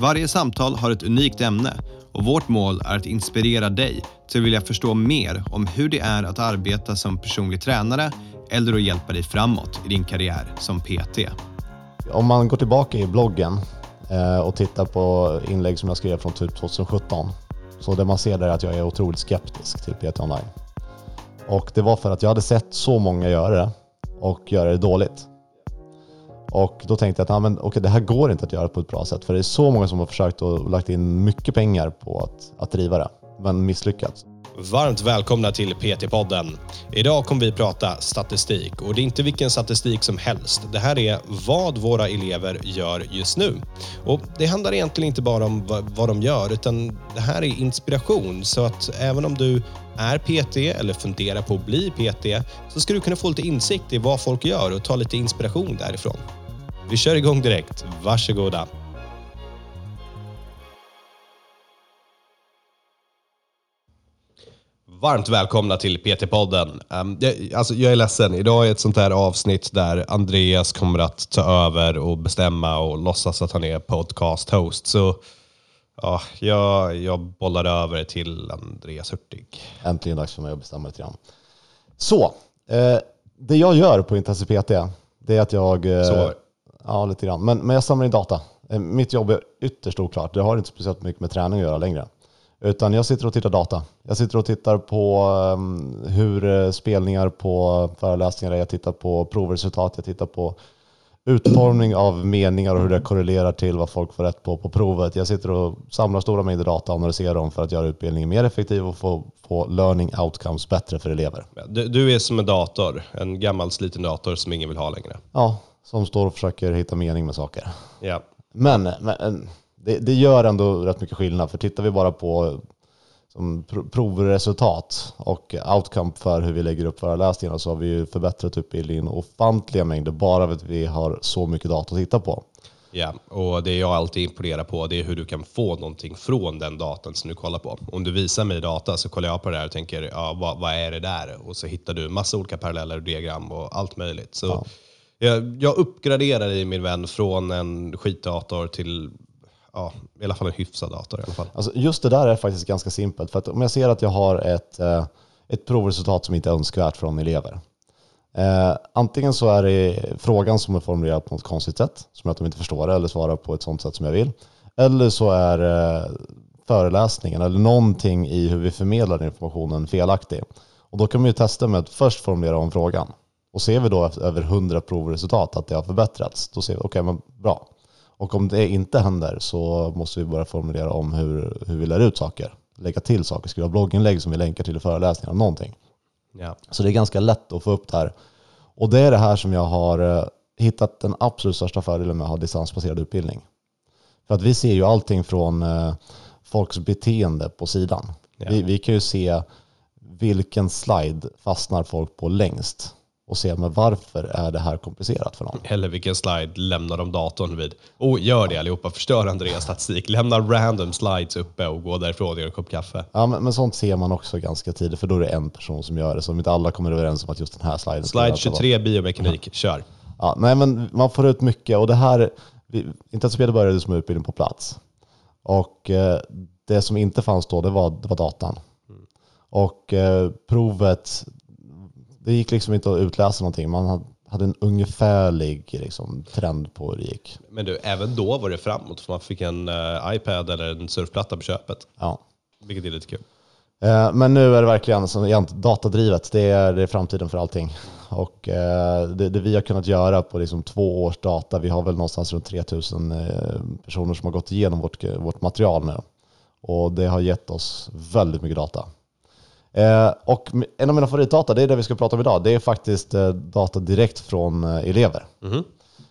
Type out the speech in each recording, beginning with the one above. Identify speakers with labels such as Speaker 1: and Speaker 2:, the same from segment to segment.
Speaker 1: Varje samtal har ett unikt ämne och vårt mål är att inspirera dig till att vilja förstå mer om hur det är att arbeta som personlig tränare eller att hjälpa dig framåt i din karriär som PT.
Speaker 2: Om man går tillbaka i bloggen eh, och tittar på inlägg som jag skrev från typ 2017 så det man ser där är att jag är otroligt skeptisk till PT online. Och det var för att jag hade sett så många göra det och göra det dåligt. Och då tänkte jag att ah, men, okay, det här går inte att göra på ett bra sätt för det är så många som har försökt och lagt in mycket pengar på att, att driva det men misslyckats.
Speaker 3: Varmt välkomna till PT-podden. Idag kommer vi prata statistik och det är inte vilken statistik som helst. Det här är vad våra elever gör just nu. Och Det handlar egentligen inte bara om vad de gör utan det här är inspiration så att även om du är PT eller funderar på att bli PT så ska du kunna få lite insikt i vad folk gör och ta lite inspiration därifrån. Vi kör igång direkt. Varsågoda. Varmt välkomna till PT-podden. Um, jag, alltså, jag är ledsen, idag är ett sånt här avsnitt där Andreas kommer att ta över och bestämma och låtsas att han är podcast-host. Så ja, jag, jag bollar över till Andreas Hurtig.
Speaker 2: Äntligen dags för mig att bestämma lite grann. Så, eh, det jag gör på Intensiv PT, det är att jag... Eh,
Speaker 3: Så.
Speaker 2: Ja, lite grann. Men, men jag samlar in data. Eh, mitt jobb är ytterst oklart. Det har inte speciellt mycket med träning att göra längre. Utan jag sitter och tittar data. Jag sitter och tittar på um, hur uh, spelningar på föreläsningar är. Jag tittar på provresultat. Jag tittar på utformning av meningar och hur det korrelerar till vad folk får rätt på på provet. Jag sitter och samlar stora mängder data och analyserar dem för att göra utbildningen mer effektiv och få, få learning outcomes bättre för elever.
Speaker 3: Du, du är som en dator, en gammal sliten dator som ingen vill ha längre.
Speaker 2: Ja, som står och försöker hitta mening med saker.
Speaker 3: Ja.
Speaker 2: Men, men det, det, gör ändå rätt mycket skillnad. För tittar vi bara på som provresultat och outcome för hur vi lägger upp föreläsningarna så har vi ju förbättrat utbildningen ofantliga mängder bara för att vi har så mycket data att titta på.
Speaker 3: Ja, och det jag alltid imponerar på det är hur du kan få någonting från den datan som du kollar på. Om du visar mig data så kollar jag på det här och tänker, ja, vad, vad är det där? Och så hittar du massa olika paralleller och diagram och allt möjligt. Så ja jag, jag uppgraderar i min vän från en skitdator till ja, i alla fall en hyfsad dator. I alla fall.
Speaker 2: Alltså just det där är faktiskt ganska simpelt. För att om jag ser att jag har ett, eh, ett provresultat som inte är önskvärt från elever. Eh, antingen så är det frågan som är formulerad på något konstigt sätt, som att de inte förstår det eller svarar på ett sånt sätt som jag vill. Eller så är eh, föreläsningen eller någonting i hur vi förmedlar informationen felaktig. Och då kan man ju testa med att först formulera om frågan. Och ser vi då över 100 provresultat att det har förbättrats, då ser vi okej, okay, men bra. Och om det inte händer så måste vi börja formulera om hur, hur vi lär ut saker. Lägga till saker, skriva blogginlägg som vi länkar till i föreläsningar, någonting. Ja. Så det är ganska lätt att få upp det här. Och det är det här som jag har eh, hittat den absolut största fördelen med att ha distansbaserad utbildning. För att vi ser ju allting från eh, folks beteende på sidan. Ja. Vi, vi kan ju se vilken slide fastnar folk på längst och se men varför är det här komplicerat för dem.
Speaker 3: Eller vilken slide lämnar de datorn vid? Och gör det allihopa, förstör Andreas statistik. Lämna random slides uppe och gå därifrån och göra en kopp kaffe.
Speaker 2: Ja, men, men, sånt ser man också ganska tidigt, för då är det en person som gör det. Så om inte alla kommer överens om att just den här sliden
Speaker 3: Slide 23 biomekanik, ja. kör.
Speaker 2: Ja, nej, men man får ut mycket och det här, Intensivspel började som utbildning på plats. Och eh, det som inte fanns då, det var, det var datan. Mm. Och eh, provet, det gick liksom inte att utläsa någonting. Man hade en ungefärlig liksom, trend på hur det gick.
Speaker 3: Men du, även då var det framåt för man fick en uh, iPad eller en surfplatta på köpet.
Speaker 2: Ja.
Speaker 3: Vilket är lite kul.
Speaker 2: Uh, men nu är det verkligen som, datadrivet. Det är, det är framtiden för allting. Och uh, det, det, vi har kunnat göra på liksom två års data, vi har väl någonstans runt 3000 personer som har gått igenom vårt, vårt material nu. Och det har gett oss väldigt mycket data. Eh, och en av mina favoritdata, det är det vi ska prata om idag, det är faktiskt eh, data direkt från eh, elever. Mm.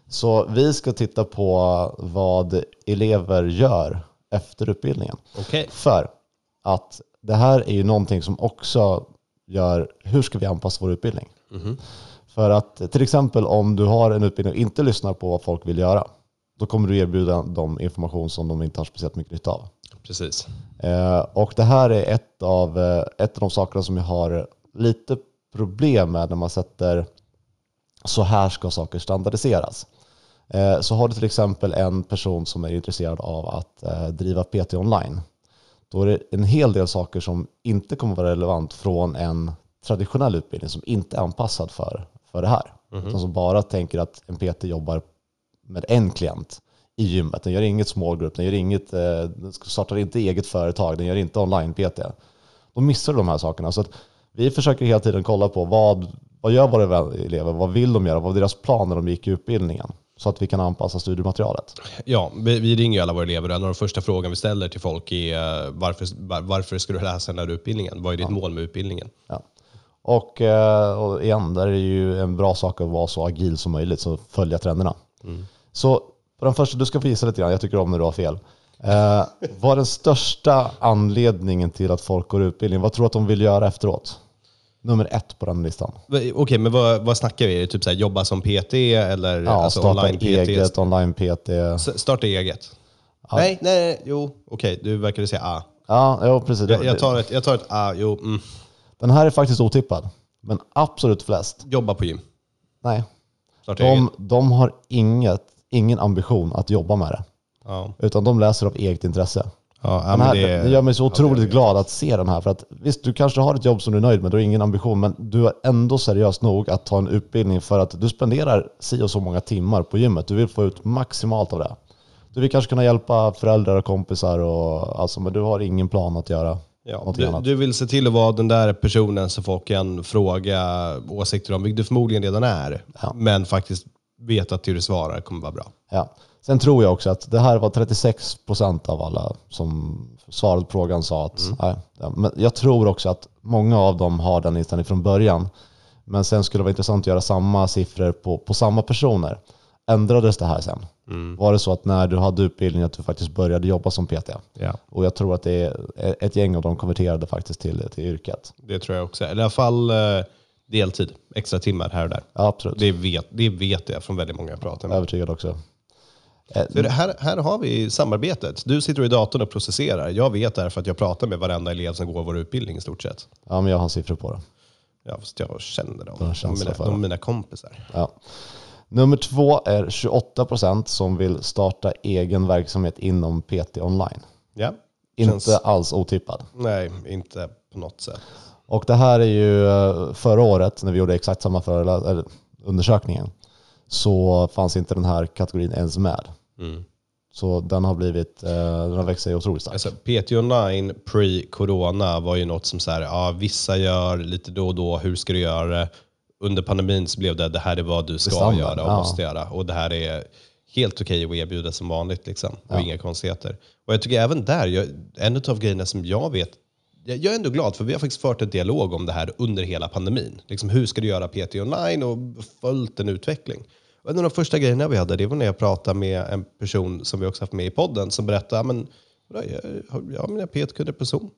Speaker 2: Så vi ska titta på vad elever gör efter utbildningen.
Speaker 3: Okay.
Speaker 2: För att det här är ju någonting som också gör hur ska vi anpassa vår utbildning. För att till exempel om du har en utbildning och inte lyssnar på vad folk vill göra, då kommer du erbjuda dem information som de inte har speciellt mycket nytta av.
Speaker 3: Precis.
Speaker 2: Eh, och det här är ett av, eh, ett av de sakerna som jag har lite problem med när man sätter så här ska saker standardiseras. Eh, så har du till exempel en person som är intresserad av att driva PT online. Då är det en hel del saker som inte kommer vara relevant från en traditionell utbildning som inte är anpassad för, för det här. Utan som bara tänker att en PT jobbar med en klient i gymmet. Den gör inget small group, den, gör inget, eh, den startar inte eget företag, den gör inte online-PT. Då missar du de här sakerna. Så att vi försöker hela tiden kolla på vad, vad gör våra elever, vad vill de göra, vad är deras plan när de gick i utbildningen? Så att vi kan anpassa studiematerialet.
Speaker 3: Ja, vi, vi ringer ju alla våra elever och en av de första frågorna vi ställer till folk är eh, varför, var, varför ska du läsa den här utbildningen? Vad är ditt mål med utbildningen?
Speaker 2: Ja. Och, eh, och igen, där är det ju en bra sak att vara så agil som möjligt, så följa trenderna. Så på den första, du ska få gissa lite grann, jag tycker om när du har fel. Eh, är den största anledningen till att folk går utbildning? Vad tror du att de vill göra efteråt? Nummer ett på den listan.
Speaker 3: Okej, men vad, vad snackar vi? Är det typ så här, jobba som PT eller
Speaker 2: Ja,
Speaker 3: alltså online-PT?
Speaker 2: eget, online-PT.
Speaker 3: Starta eget? Nej, nej, nej, jo, okej, du verkade säga A.
Speaker 2: Ja, ja, precis.
Speaker 3: Jag, jag, tar ett, jag tar ett A, jo, mm.
Speaker 2: Den här är faktiskt otippad. Men absolut flest,
Speaker 3: jobba på gym.
Speaker 2: nej.
Speaker 3: Starta eget.
Speaker 2: De, de har inget, ingen ambition att jobba med det.
Speaker 3: Ja,
Speaker 2: Utan de läser av eget intresse.
Speaker 3: ja, ja men
Speaker 2: här,
Speaker 3: det,
Speaker 2: det gör mig så otroligt glad att se den här. För att, visst, du kanske har ett jobb som du är nöjd med, du har ingen ambition, men du är ändå seriös nog att ta en utbildning för att du spenderar si och så många timmar på gymmet. Du vill få ut maximalt av det. Du vill kanske kunna hjälpa föräldrar och kompisar, och, alltså, men du har ingen plan att göra
Speaker 3: Ja, du, du vill se till att vara den där personen som folk kan fråga åsikter om, vilket du förmodligen redan är.
Speaker 2: Ja.
Speaker 3: Men faktiskt veta att det du svarar kommer vara bra.
Speaker 2: Ja. Sen tror jag också att det här var 36 procent av alla som svarade på frågan sa att, nej, ja, men jag tror också att många av dem har den inställningen från början. Men sen skulle det vara intressant att göra samma siffror på, på samma personer. Ändrades det här sen? Var det så att när du hade utbildning att du faktiskt började jobba som PT?
Speaker 3: Ja.
Speaker 2: Och jag tror att det är ett gäng av dem konverterade faktiskt till, till yrket.
Speaker 3: Det tror jag också. Eller i alla fall eh, deltid, extra timmar här och där.
Speaker 2: Ja, absolut.
Speaker 3: Det vet, det vet jag från väldigt många jag pratar med.
Speaker 2: Övertygad också. Eh,
Speaker 3: det här, här har vi samarbetet. Du sitter i datorn och processerar. Jag vet därför att jag pratar med varenda elev som går vår utbildning i stort sett.
Speaker 2: Ja, men jag har siffror på det.
Speaker 3: Ja, fast jag känner dem. De, mina, är mina kompisar.
Speaker 2: Ja. Nummer två är 28 procent som vill starta egen verksamhet inom PT online.
Speaker 3: Ja.
Speaker 2: Inte
Speaker 3: Känns-
Speaker 2: alls otippad.
Speaker 3: Nej, inte på något sätt.
Speaker 2: Och det här är ju eh, förra året när vi gjorde exakt samma undersökningen så fanns inte den här kategorin ens med.
Speaker 3: Mm.
Speaker 2: Så den har blivit, eh, den har växt sig otroligt starkt.
Speaker 3: Alltså, PT online pre-corona var ju något som så här, ja, vissa gör lite då och då, hur ska du göra det? Under pandemin så blev det, det här är vad du ska
Speaker 2: standard,
Speaker 3: göra och
Speaker 2: ja.
Speaker 3: måste göra. Och det här är helt okej att erbjuda som vanligt. Liksom, och inga konstigheter. Och jag tycker även där, jag, en av grejerna som jag vet, jag, är ändå glad för vi har faktiskt fört en dialog om det här under hela pandemin. Liksom, hur ska du göra PT online och följt en utveckling. Och en av de första grejerna vi hade, det var när jag pratade med en person som vi också haft med i podden som berättade, men, vadå, jag har mina PT-kunder på Zoom.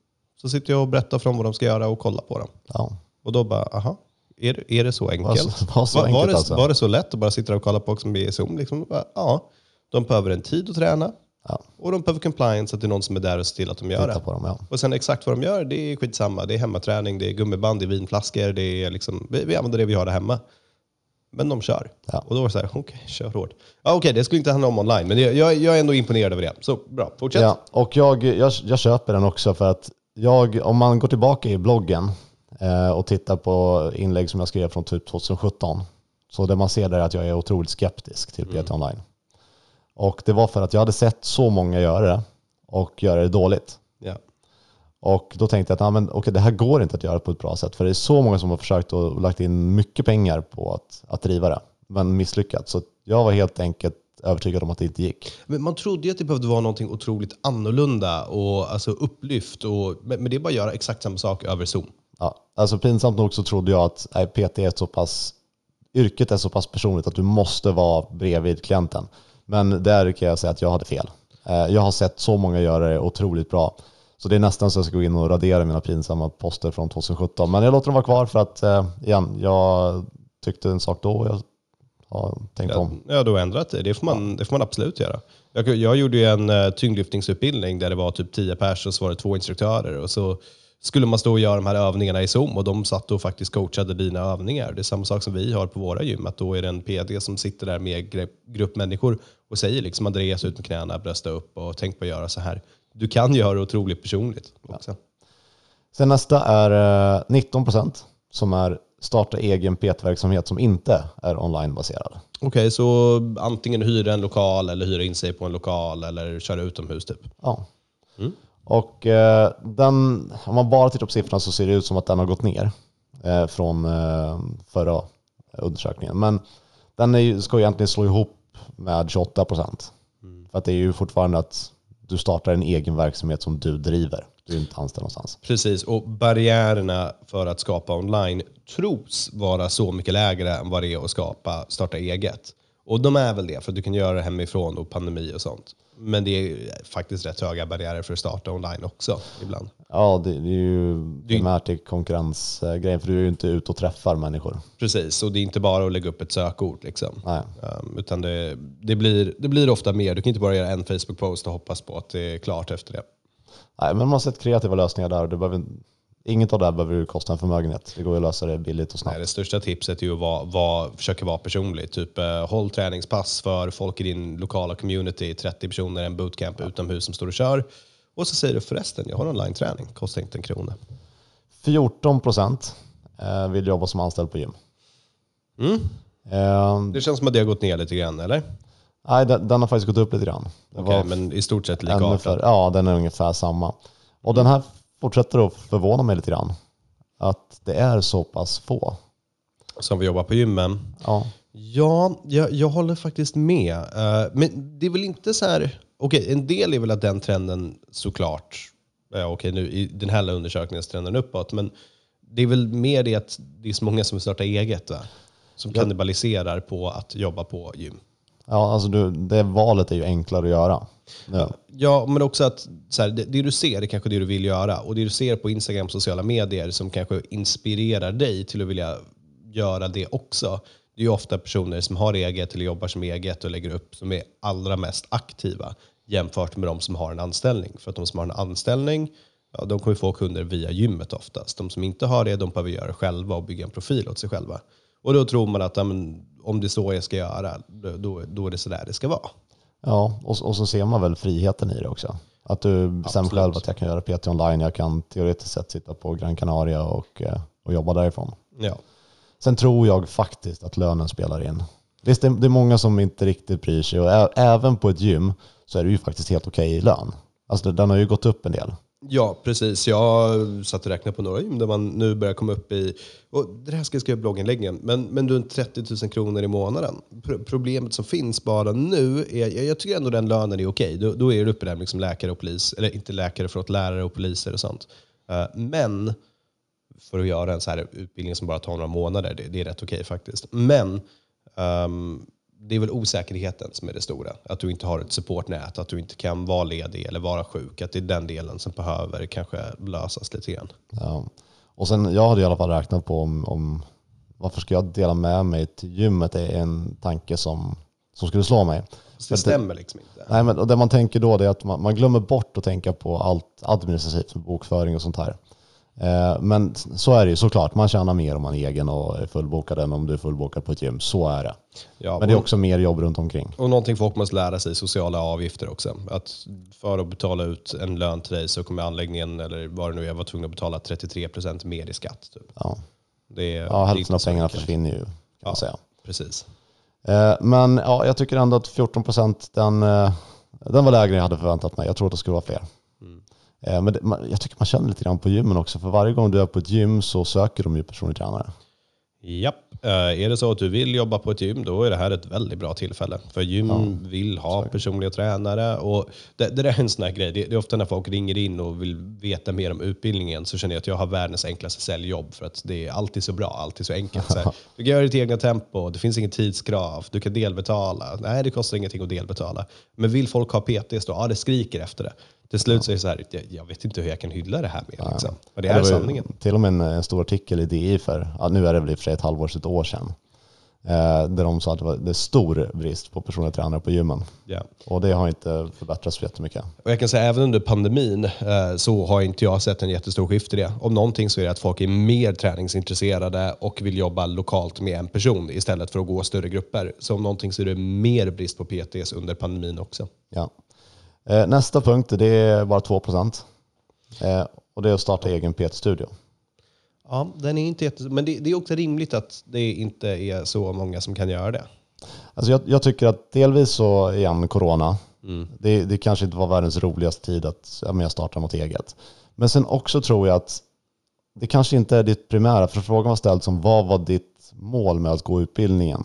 Speaker 3: Så sitter jag och berättar för dem vad de ska göra och kollar på dem.
Speaker 2: Ja.
Speaker 3: Och då bara, aha, är det, är det så enkelt?
Speaker 2: så- var så
Speaker 3: var, var,
Speaker 2: enkelt
Speaker 3: det,
Speaker 2: alltså?
Speaker 3: var det så lätt att bara sitta och kolla på också med Zoom? Liksom, bara, ja, de behöver en tid att träna
Speaker 2: Ja.
Speaker 3: och de behöver compliance, att det är någon som är där och ser till att de gör
Speaker 2: Titta
Speaker 3: det.
Speaker 2: på dem, ja.
Speaker 3: Och sen exakt vad de gör, det är skitsamma. Det är hemmaträning, det är gummiband, det är vinflaskor, det är liksom, vi, vi använder det vi har där hemma. Men de kör.
Speaker 2: Ja.
Speaker 3: Och då var det så här, okej, kör hårt. Ja, okej, det skulle inte handla om online, men jag, jag, är ändå imponerad över det. Så bra, fortsätt.
Speaker 2: Ja, och jag, jag, jag köper den också för att jag, om man går tillbaka i bloggen eh, och tittar på inlägg som jag skrev från typ 2017, så det man ser där är att jag är otroligt skeptisk till PT online. Och det var för att jag hade sett så många göra det och göra det dåligt.
Speaker 3: Ja.
Speaker 2: Och då tänkte jag att ah, men, okej, det här går inte att göra på ett bra sätt. För det är så många som har försökt och lagt in mycket pengar på att, att driva det, men misslyckats. Så jag var helt enkelt övertygad om att det inte gick.
Speaker 3: Men man trodde ju att det behövde vara någonting otroligt annorlunda och alltså upplyft. Och, men, men det är bara att göra exakt samma sak över Zoom.
Speaker 2: Ja, alltså pinsamt nog så trodde jag att nej, PT är så pass, yrket är så pass personligt att du måste vara bredvid klienten. Men där kan jag säga att jag hade fel. Eh, Jag har sett så många göra det otroligt bra. Så det är nästan så jag ska gå in och radera mina pinsamma poster från 2017. Men jag låter dem vara kvar för att, eh, igen, jag tyckte en sak då och jag har tänkt
Speaker 3: Ja,
Speaker 2: om.
Speaker 3: ja, du har ändrat det. Det får man, det får man absolut göra. Jag, jag gjorde ju en uh, tyngdlyftningsutbildning där det var typ 10 pers och så var det två instruktörer. Och så skulle man stå och göra de här övningarna i Zoom och de satt och faktiskt coachade dina övningar. Det är samma sak som vi har på våra gym, att då är det en PD som sitter där med grupp människor och säger liksom Andreas ut med knäna, brösta upp och tänk på att göra så här. Du kan göra det otroligt personligt också.
Speaker 2: Sen nästa är eh, 19 procent som är starta egen PT-verksamhet som inte är onlinebaserad.
Speaker 3: Okej, så antingen hyra en lokal eller hyra in sig på en lokal eller köra utomhus typ.
Speaker 2: Ja. Och eh, den, om man bara tittar på siffrorna så ser det ut som att den har gått ner eh, från eh, förra undersökningen. Men den är, ska ju egentligen slå ihop med 28 procent. För att det är ju fortfarande att du startar en egen verksamhet som du driver. Du är inte anställd någonstans.
Speaker 3: Precis, och barriärerna för att skapa online tros vara så mycket lägre än vad det är att skapa, starta eget. Och de är väl det, för att du kan göra det hemifrån och pandemi och sånt. Men det är faktiskt rätt höga barriärer för att starta online också ibland.
Speaker 2: Ja, det, det är ju primärt till konkurrensgrejen för du är ju inte ute och träffar människor.
Speaker 3: Precis, och det är inte bara att lägga upp ett sökord. Liksom.
Speaker 2: Nej.
Speaker 3: Um, utan det, det, blir, det blir ofta mer. Du kan inte bara göra en Facebook-post och hoppas på att det är klart efter det.
Speaker 2: Nej, men man har sett kreativa lösningar där. Det behöver, inget av det här behöver kosta en förmögenhet. Det går att lösa det billigt och snabbt.
Speaker 3: Nej, det största tipset är att vara, vara, försöka vara personlig. Typ eh, håll träningspass för folk i din lokala community, 30 personer, en bootcamp utomhus som står och kör. Och så säger du förresten, jag har online-träning, kostar inte en krona.
Speaker 2: 14 procent eh, vill jobba som anställd på gym.
Speaker 3: Mm.
Speaker 2: Eh,
Speaker 3: Det känns som att det har gått ner lite grann, eller?
Speaker 2: nej, den, den har faktiskt gått upp lite grann. Var
Speaker 3: men i stort sett likartat.
Speaker 2: ja, den är ungefär samma. Och den här fortsätter att förvåna mig lite grann. Att det är så pass få.
Speaker 3: Som vi jobbar på gymmen.
Speaker 2: Ja,
Speaker 3: Ja, jag, jag håller faktiskt med. Eh, men det är väl inte så här... Okej, en del är väl att den trenden såklart... Uh, okej, nu i den här undersökningen är trenden uppåt. Men det är väl mer det att det är så många som startar eget va? Som kannibaliserar på att jobba på gym
Speaker 2: ja alltså du, det valet är ju enklare att göra. Ja.
Speaker 3: Ja, men också att så här, det, det du ser är kanske det du vill göra. Och det du ser på Instagram och sociala medier som kanske inspirerar dig till att vilja göra det också. Det är ju ofta personer som har eget eller jobbar som eget och lägger upp som är allra mest aktiva jämfört med de som har en anställning. För att de som har en anställning, ja, de kommer få kunder via gymmet oftast. De som inte har det, de behöver göra det själva och bygga en profil åt sig själva. Och då tror man att ja, men, om det är så jag ska göra, då, då, är det så där det ska vara.
Speaker 2: Ja, och, och så ser man väl friheten i det också. Att du bestämmer
Speaker 3: Absolut.
Speaker 2: själv att jag kan göra PT online, jag kan teoretiskt sett sitta på Gran Canaria och, eh, och jobba därifrån.
Speaker 3: Ja.
Speaker 2: Sen tror jag faktiskt att lönen spelar in. Visst, det är många som inte riktigt bryr sig och även på ett gym så är det ju faktiskt helt okej i lön. Alltså den har ju gått upp en del.
Speaker 3: Ja, precis. Jag satt och räknade på några gym där man nu börjar komma upp i, och det här ska jag skriva i blogginläggen, men, men runt 30 000 kronor i månaden. Pro- problemet som finns bara nu är, jag, jag tycker ändå den lönen är okej. Då, då är det uppe där med liksom läkare och polis, eller inte läkare, förlåt, lärare och poliser och sånt. Eh, men för att göra en så här utbildning som bara tar några månader, det, det är rätt okej faktiskt. Men um, det är väl osäkerheten som är det stora. Att du inte har ett supportnät, att du inte kan vara ledig eller vara sjuk. Att det är den delen som behöver kanske lösas lite grann.
Speaker 2: Ja. Och sen, jag hade i alla fall räknat på om, om varför ska jag dela med mig till gymmet är en tanke som, som skulle slå mig.
Speaker 3: Så det stämmer liksom inte.
Speaker 2: Nej, men det man tänker då är att man, man glömmer bort att tänka på allt administrativt, bokföring och sånt här. Eh, men så är det ju såklart, man tjänar mer om man är egen och är fullbokad än om du är fullbokad på ett gym. Så är det.
Speaker 3: Ja,
Speaker 2: Men det är också mer jobb runt omkring.
Speaker 3: och någonting folk måste lära sig, sociala avgifter också. Att för att betala ut en lön till dig så kommer anläggningen, eller vad det nu är, vara tvungen att betala 33% mer i skatt. Typ.
Speaker 2: Ja,
Speaker 3: Det är,
Speaker 2: ja hälften av pengarna försvinner ju kan
Speaker 3: Ja.
Speaker 2: man säga.
Speaker 3: Precis.
Speaker 2: Eh, Men ja, jag tycker ändå att 14 procent, den, eh, den var lägre än jag hade förväntat mig. Jag tror att det skulle vara fler. Eh, Men det, man, jag tycker man känner lite grann på gymmen också. För varje gång du är på ett gym så söker de ju personlig tränare.
Speaker 3: Japp. Eh, är det så att du vill jobba på ett gym, då är det här ett väldigt bra tillfälle. För gym vill ha personliga tränare. Och det, det där är en sån här grej. Det, det är ofta när folk ringer in och vill veta mer om utbildningen så känner jag att jag har världens enklaste säljjobb. För att det är alltid så bra, alltid så enkelt. Så här, du kan göra ditt egna tempo, det finns ingen tidskrav, du kan delbetala. Nej, det kostar ingenting att delbetala. Men vill folk ha PTs då? Ja, det skriker efter det. Till slut så är det så här, jag, jag vet inte hur jag kan hylla det här mer. Liksom. Men det är
Speaker 2: ju
Speaker 3: sanningen.
Speaker 2: Till och med en, en stor artikel i DI för, ja, nu är det väl i och för sig ett halvår, ett år sedan. Eh, där de sa att det, var, det är stor brist på personliga tränare på gymmen.
Speaker 3: Ja.
Speaker 2: Och det har inte förbättrats så jättemycket.
Speaker 3: Och jag kan säga även under pandemin eh, så har inte jag sett en jättestor skift i det. Om någonting så är det att folk är mer träningsintresserade och vill jobba lokalt med en person istället för att gå större grupper. Så om någonting så är det mer brist på PTs under pandemin också.
Speaker 2: Ja. Nästa punkt, det är bara 2 procent. Eh, och det är att starta egen PT-studio.
Speaker 3: Ja, den är inte jätte... Men det, det är också rimligt att det inte är så många som kan göra det.
Speaker 2: Alltså jag, jag tycker att delvis så igen corona, det, det kanske inte var världens roligaste tid att ja, men jag startar något eget. Men sen också tror jag att det kanske inte är ditt primära, för frågan var ställd som vad var ditt mål med att gå utbildningen?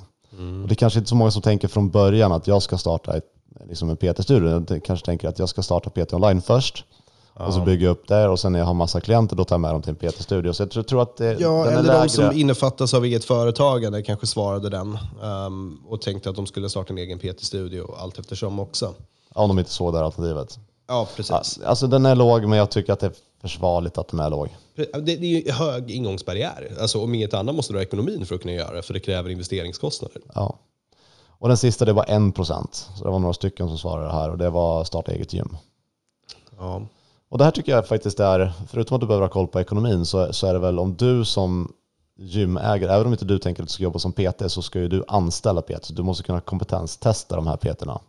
Speaker 2: Och det kanske inte är så många som tänker från början att jag ska starta ett, liksom en PT-studio. De kanske tänker att jag ska starta PT online först. Och så bygga upp det och sen när jag har massa klienter då tar jag med dem till en PT-studio. Så jag tror, tror att det,
Speaker 3: Ja,
Speaker 2: den är
Speaker 3: eller
Speaker 2: lägre.
Speaker 3: de som innefattas av eget företagande kanske svarade den ehm, och tänkte att de skulle starta en egen PT-studio allt eftersom också.
Speaker 2: Om de inte såg det här alternativet.
Speaker 3: Ja, precis.
Speaker 2: Alltså den är låg men jag tycker att det är försvarligt att den är låg.
Speaker 3: Det, det är ju hög ingångsbarriär. Alltså, om inget annat måste du ha ekonomin för att kunna göra det, för det kräver investeringskostnader.
Speaker 2: Ja. Och den sista det var en procent. Så det var några stycken som svarade här och det var starta eget gym.
Speaker 3: Ja.
Speaker 2: Och det här tycker jag faktiskt är, förutom att du behöver ha koll på ekonomin, så, så är det väl om du som gymägare, även om inte du tänker att du ska jobba som PT, så ska ju du anställa PT. Du måste kunna kompetenstesta de här PTerna.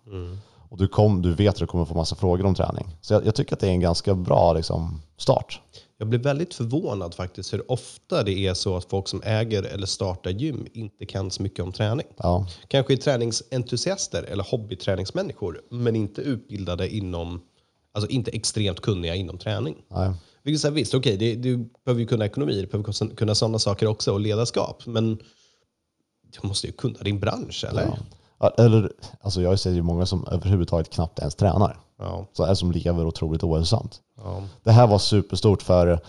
Speaker 2: Och du, kom, du vet att du kommer få massa frågor om träning. Så jag, jag tycker att det är en ganska bra liksom, start.
Speaker 3: Jag blir väldigt förvånad faktiskt hur ofta det är så att folk som äger eller startar gym inte kan så mycket om träning.
Speaker 2: Ja,
Speaker 3: Kanske är träningsentusiaster eller hobbyträningsmänniskor, men inte utbildade inom, alltså inte extremt kunniga inom träning.
Speaker 2: nej.
Speaker 3: Vilket så här, visst, okej, det- du behöver ju kunna ekonomi, du behöver kunna sådana saker också och ledarskap, men du måste ju kunna din bransch, eller?
Speaker 2: Ja. Eller, alltså jag ser ju många som överhuvudtaget knappt ens tränar.
Speaker 3: Ja.
Speaker 2: Så är som lever otroligt ohälsosamt.
Speaker 3: ja.
Speaker 2: Det här var superstort för,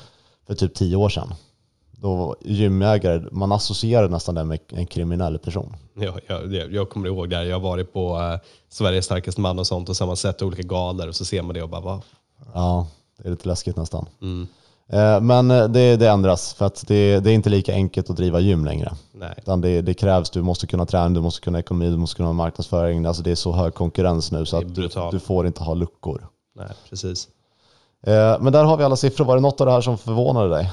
Speaker 2: för typ tio år sedan. Då gymägare, man associerade nästan det med en kriminell person.
Speaker 3: Ja, jag, jag, kommer ihåg det. här. Jag har varit på eh, Sveriges starkaste man och sånt och så har man sett olika galor och så ser man det och bara, va?
Speaker 2: Ja, det är lite läskigt nästan. Eh, Men eh, det, det ändras för att det, det är inte lika enkelt att driva gym längre.
Speaker 3: Nej.
Speaker 2: Utan det, det krävs, du måste kunna träna, du måste kunna ekonomi, du måste kunna marknadsföring. Alltså det är så hög konkurrens nu så att du, du får inte ha luckor.
Speaker 3: Nej, precis.
Speaker 2: Eh, Men där har vi alla siffror. Var det något av det här som förvånade dig?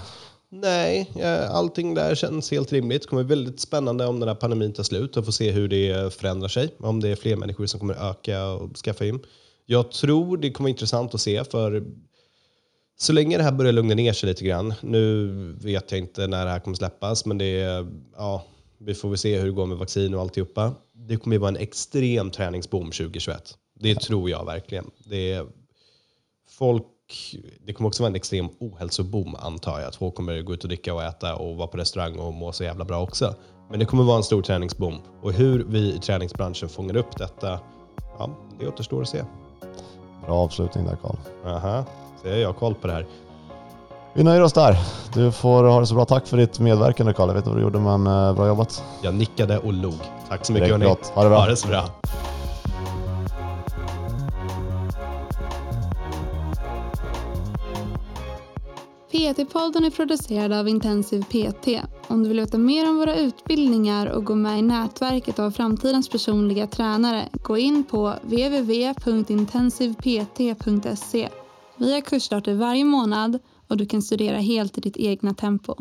Speaker 3: Nej, eh, allting där känns helt rimligt. Det kommer bli väldigt spännande om den här pandemin tar slut och få se hur det förändrar sig. Om det är fler människor som kommer öka och skaffa gym. Jag tror det kommer vara intressant att se för så länge det här börjar lugna ner sig lite grann. Nu vet jag inte när det här kommer släppas, men det är, ja, vi får väl se hur det går med vaccin och alltihopa. Det kommer ju vara en extrem träningsboom 2021. Det tror jag verkligen. Det är folk, det kommer också vara en extrem ohälsoboom antar jag. Att folk kommer gå ut och dricka och äta och vara på restaurang och må så jävla bra också. Men det kommer vara en stor träningsboom. Och hur vi i träningsbranschen fångar upp detta, ja, det återstår att se.
Speaker 2: Bra avslutning där Karl.
Speaker 3: Aha, jag har koll på det här.
Speaker 2: Vi nöjer oss där. Du får ha det så bra. Tack för ditt medverkande Karl. Jag vet inte vad du gjorde men eh, bra jobbat.
Speaker 3: Jag nickade och log. Tack så mycket hörni.
Speaker 2: gott. Ha det bra.
Speaker 3: Ha det så bra.
Speaker 4: PT-podden är producerad av Intensiv PT. Om du vill veta mer om våra utbildningar och gå med i nätverket av framtidens personliga tränare, gå in på www.intensivpt.se. Vi har kursstarter varje månad och du kan studera helt i ditt egna tempo.